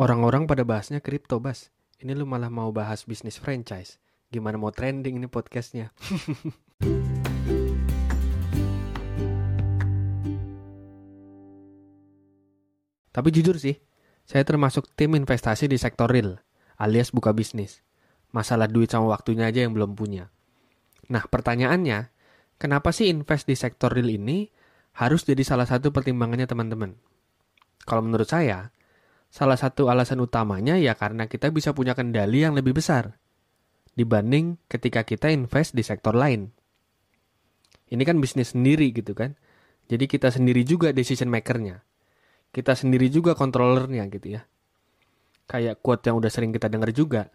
Orang-orang pada bahasnya kripto, Bas. Ini lu malah mau bahas bisnis franchise. Gimana mau trending ini podcastnya? Tapi jujur sih, saya termasuk tim investasi di sektor real, alias buka bisnis. Masalah duit sama waktunya aja yang belum punya. Nah, pertanyaannya, kenapa sih invest di sektor real ini harus jadi salah satu pertimbangannya teman-teman? Kalau menurut saya, salah satu alasan utamanya ya karena kita bisa punya kendali yang lebih besar dibanding ketika kita invest di sektor lain. Ini kan bisnis sendiri gitu kan. Jadi kita sendiri juga decision makernya kita sendiri juga kontrolernya gitu ya. Kayak quote yang udah sering kita dengar juga.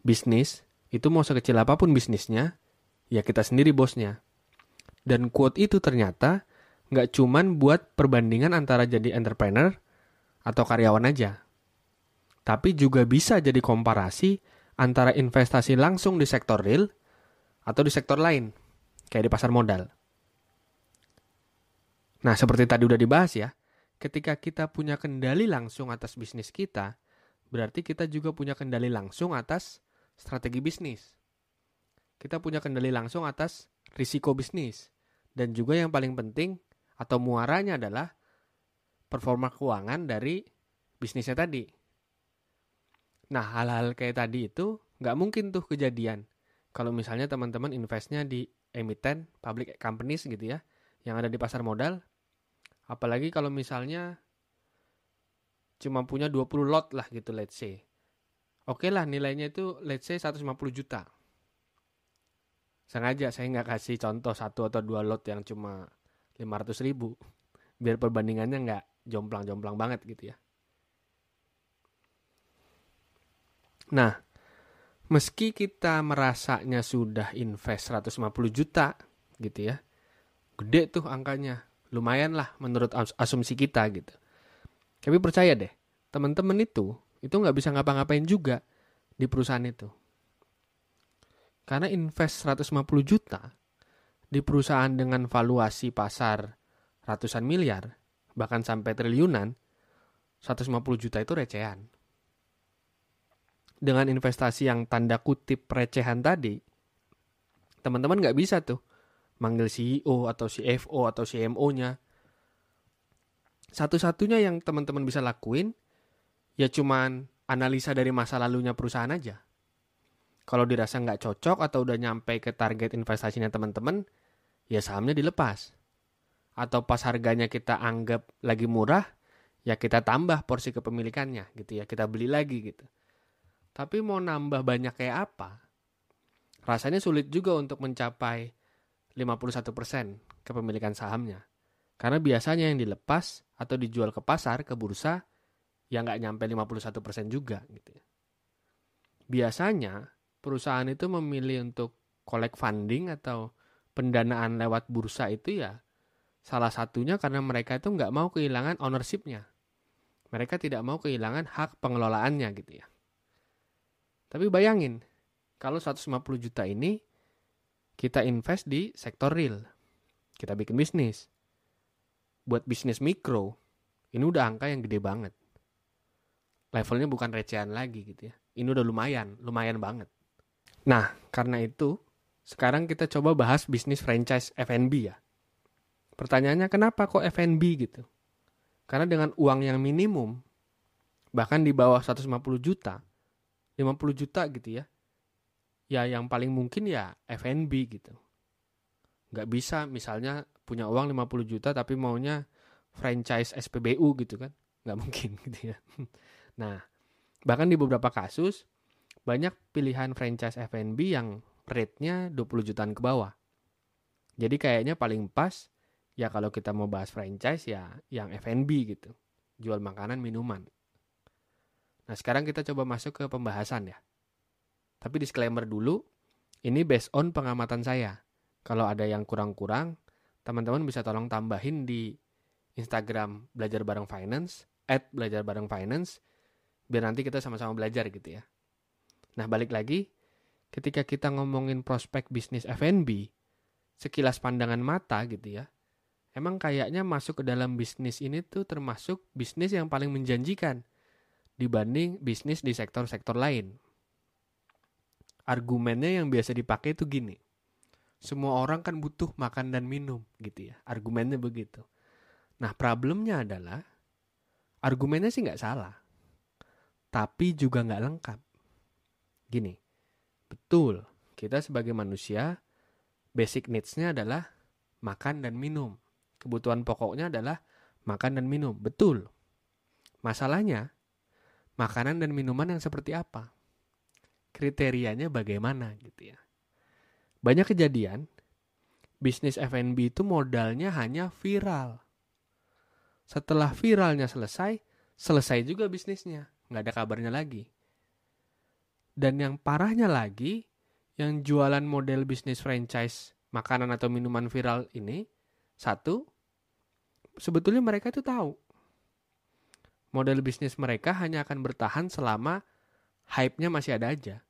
Bisnis, itu mau sekecil apa pun bisnisnya, ya kita sendiri bosnya. Dan quote itu ternyata nggak cuman buat perbandingan antara jadi entrepreneur atau karyawan aja. Tapi juga bisa jadi komparasi antara investasi langsung di sektor real atau di sektor lain, kayak di pasar modal. Nah, seperti tadi udah dibahas ya, ketika kita punya kendali langsung atas bisnis kita, berarti kita juga punya kendali langsung atas strategi bisnis. Kita punya kendali langsung atas risiko bisnis. Dan juga yang paling penting atau muaranya adalah performa keuangan dari bisnisnya tadi. Nah, hal-hal kayak tadi itu nggak mungkin tuh kejadian. Kalau misalnya teman-teman investnya di emiten, public companies gitu ya, yang ada di pasar modal, Apalagi kalau misalnya cuma punya 20 lot lah gitu let's say. Oke lah nilainya itu let's say 150 juta. Sengaja saya nggak kasih contoh satu atau dua lot yang cuma 500 ribu. Biar perbandingannya nggak jomplang-jomplang banget gitu ya. Nah, meski kita merasanya sudah invest 150 juta gitu ya. Gede tuh angkanya lumayan lah menurut asumsi kita gitu. Tapi percaya deh, teman-teman itu itu nggak bisa ngapa-ngapain juga di perusahaan itu. Karena invest 150 juta di perusahaan dengan valuasi pasar ratusan miliar, bahkan sampai triliunan, 150 juta itu recehan. Dengan investasi yang tanda kutip recehan tadi, teman-teman nggak bisa tuh manggil CEO atau CFO atau CMO-nya. Satu-satunya yang teman-teman bisa lakuin ya cuman analisa dari masa lalunya perusahaan aja. Kalau dirasa nggak cocok atau udah nyampe ke target investasinya teman-teman, ya sahamnya dilepas. Atau pas harganya kita anggap lagi murah, ya kita tambah porsi kepemilikannya gitu ya, kita beli lagi gitu. Tapi mau nambah banyak kayak apa? Rasanya sulit juga untuk mencapai 51% kepemilikan sahamnya. Karena biasanya yang dilepas atau dijual ke pasar, ke bursa, ya nggak nyampe 51% juga. gitu ya. Biasanya perusahaan itu memilih untuk collect funding atau pendanaan lewat bursa itu ya salah satunya karena mereka itu nggak mau kehilangan ownershipnya. Mereka tidak mau kehilangan hak pengelolaannya gitu ya. Tapi bayangin, kalau 150 juta ini kita invest di sektor real. Kita bikin bisnis. Buat bisnis mikro, ini udah angka yang gede banget. Levelnya bukan recehan lagi gitu ya. Ini udah lumayan, lumayan banget. Nah, karena itu, sekarang kita coba bahas bisnis franchise F&B ya. Pertanyaannya kenapa kok F&B gitu? Karena dengan uang yang minimum, bahkan di bawah 150 juta, 50 juta gitu ya, ya yang paling mungkin ya F&B gitu. Nggak bisa misalnya punya uang 50 juta tapi maunya franchise SPBU gitu kan. Nggak mungkin gitu ya. Nah, bahkan di beberapa kasus banyak pilihan franchise F&B yang rate-nya 20 jutaan ke bawah. Jadi kayaknya paling pas ya kalau kita mau bahas franchise ya yang F&B gitu. Jual makanan, minuman. Nah, sekarang kita coba masuk ke pembahasan ya. Tapi disclaimer dulu, ini based on pengamatan saya. Kalau ada yang kurang-kurang, teman-teman bisa tolong tambahin di Instagram belajar bareng finance, at belajar bareng finance, biar nanti kita sama-sama belajar gitu ya. Nah balik lagi, ketika kita ngomongin prospek bisnis F&B, sekilas pandangan mata gitu ya, emang kayaknya masuk ke dalam bisnis ini tuh termasuk bisnis yang paling menjanjikan dibanding bisnis di sektor-sektor lain. Argumennya yang biasa dipakai itu gini. Semua orang kan butuh makan dan minum gitu ya. Argumennya begitu. Nah problemnya adalah argumennya sih nggak salah. Tapi juga nggak lengkap. Gini, betul kita sebagai manusia basic needs-nya adalah makan dan minum. Kebutuhan pokoknya adalah makan dan minum. Betul. Masalahnya, makanan dan minuman yang seperti apa? Kriterianya bagaimana gitu ya. Banyak kejadian, bisnis F&B itu modalnya hanya viral. Setelah viralnya selesai, selesai juga bisnisnya. Nggak ada kabarnya lagi. Dan yang parahnya lagi, yang jualan model bisnis franchise makanan atau minuman viral ini, satu, sebetulnya mereka itu tahu model bisnis mereka hanya akan bertahan selama hype-nya masih ada aja.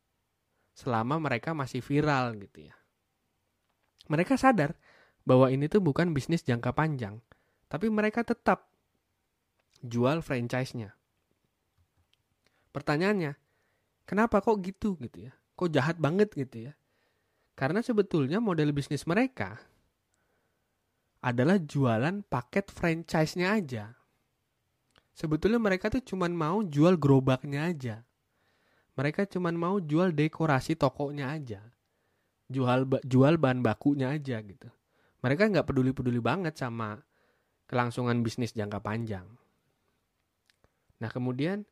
Selama mereka masih viral gitu ya. Mereka sadar bahwa ini tuh bukan bisnis jangka panjang. Tapi mereka tetap jual franchise-nya. Pertanyaannya, kenapa kok gitu gitu ya? Kok jahat banget gitu ya? Karena sebetulnya model bisnis mereka adalah jualan paket franchise-nya aja. Sebetulnya mereka tuh cuman mau jual gerobaknya aja. Mereka cuman mau jual dekorasi tokonya aja. Jual jual bahan bakunya aja gitu. Mereka nggak peduli-peduli banget sama kelangsungan bisnis jangka panjang. Nah kemudian,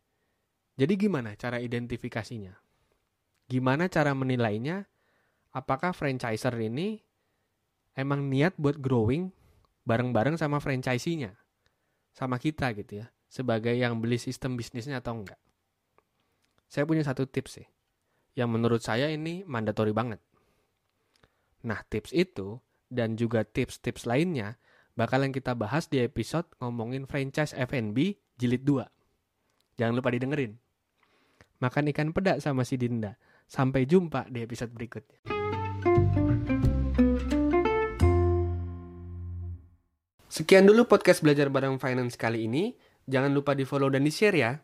jadi gimana cara identifikasinya? Gimana cara menilainya? Apakah franchiser ini emang niat buat growing bareng-bareng sama franchisee-nya? Sama kita gitu ya sebagai yang beli sistem bisnisnya atau enggak. Saya punya satu tips sih, yang menurut saya ini mandatori banget. Nah, tips itu dan juga tips-tips lainnya bakalan kita bahas di episode ngomongin franchise F&B jilid 2. Jangan lupa didengerin. Makan ikan pedak sama si Dinda. Sampai jumpa di episode berikutnya. Sekian dulu podcast belajar bareng finance kali ini. Jangan lupa di follow dan di share ya.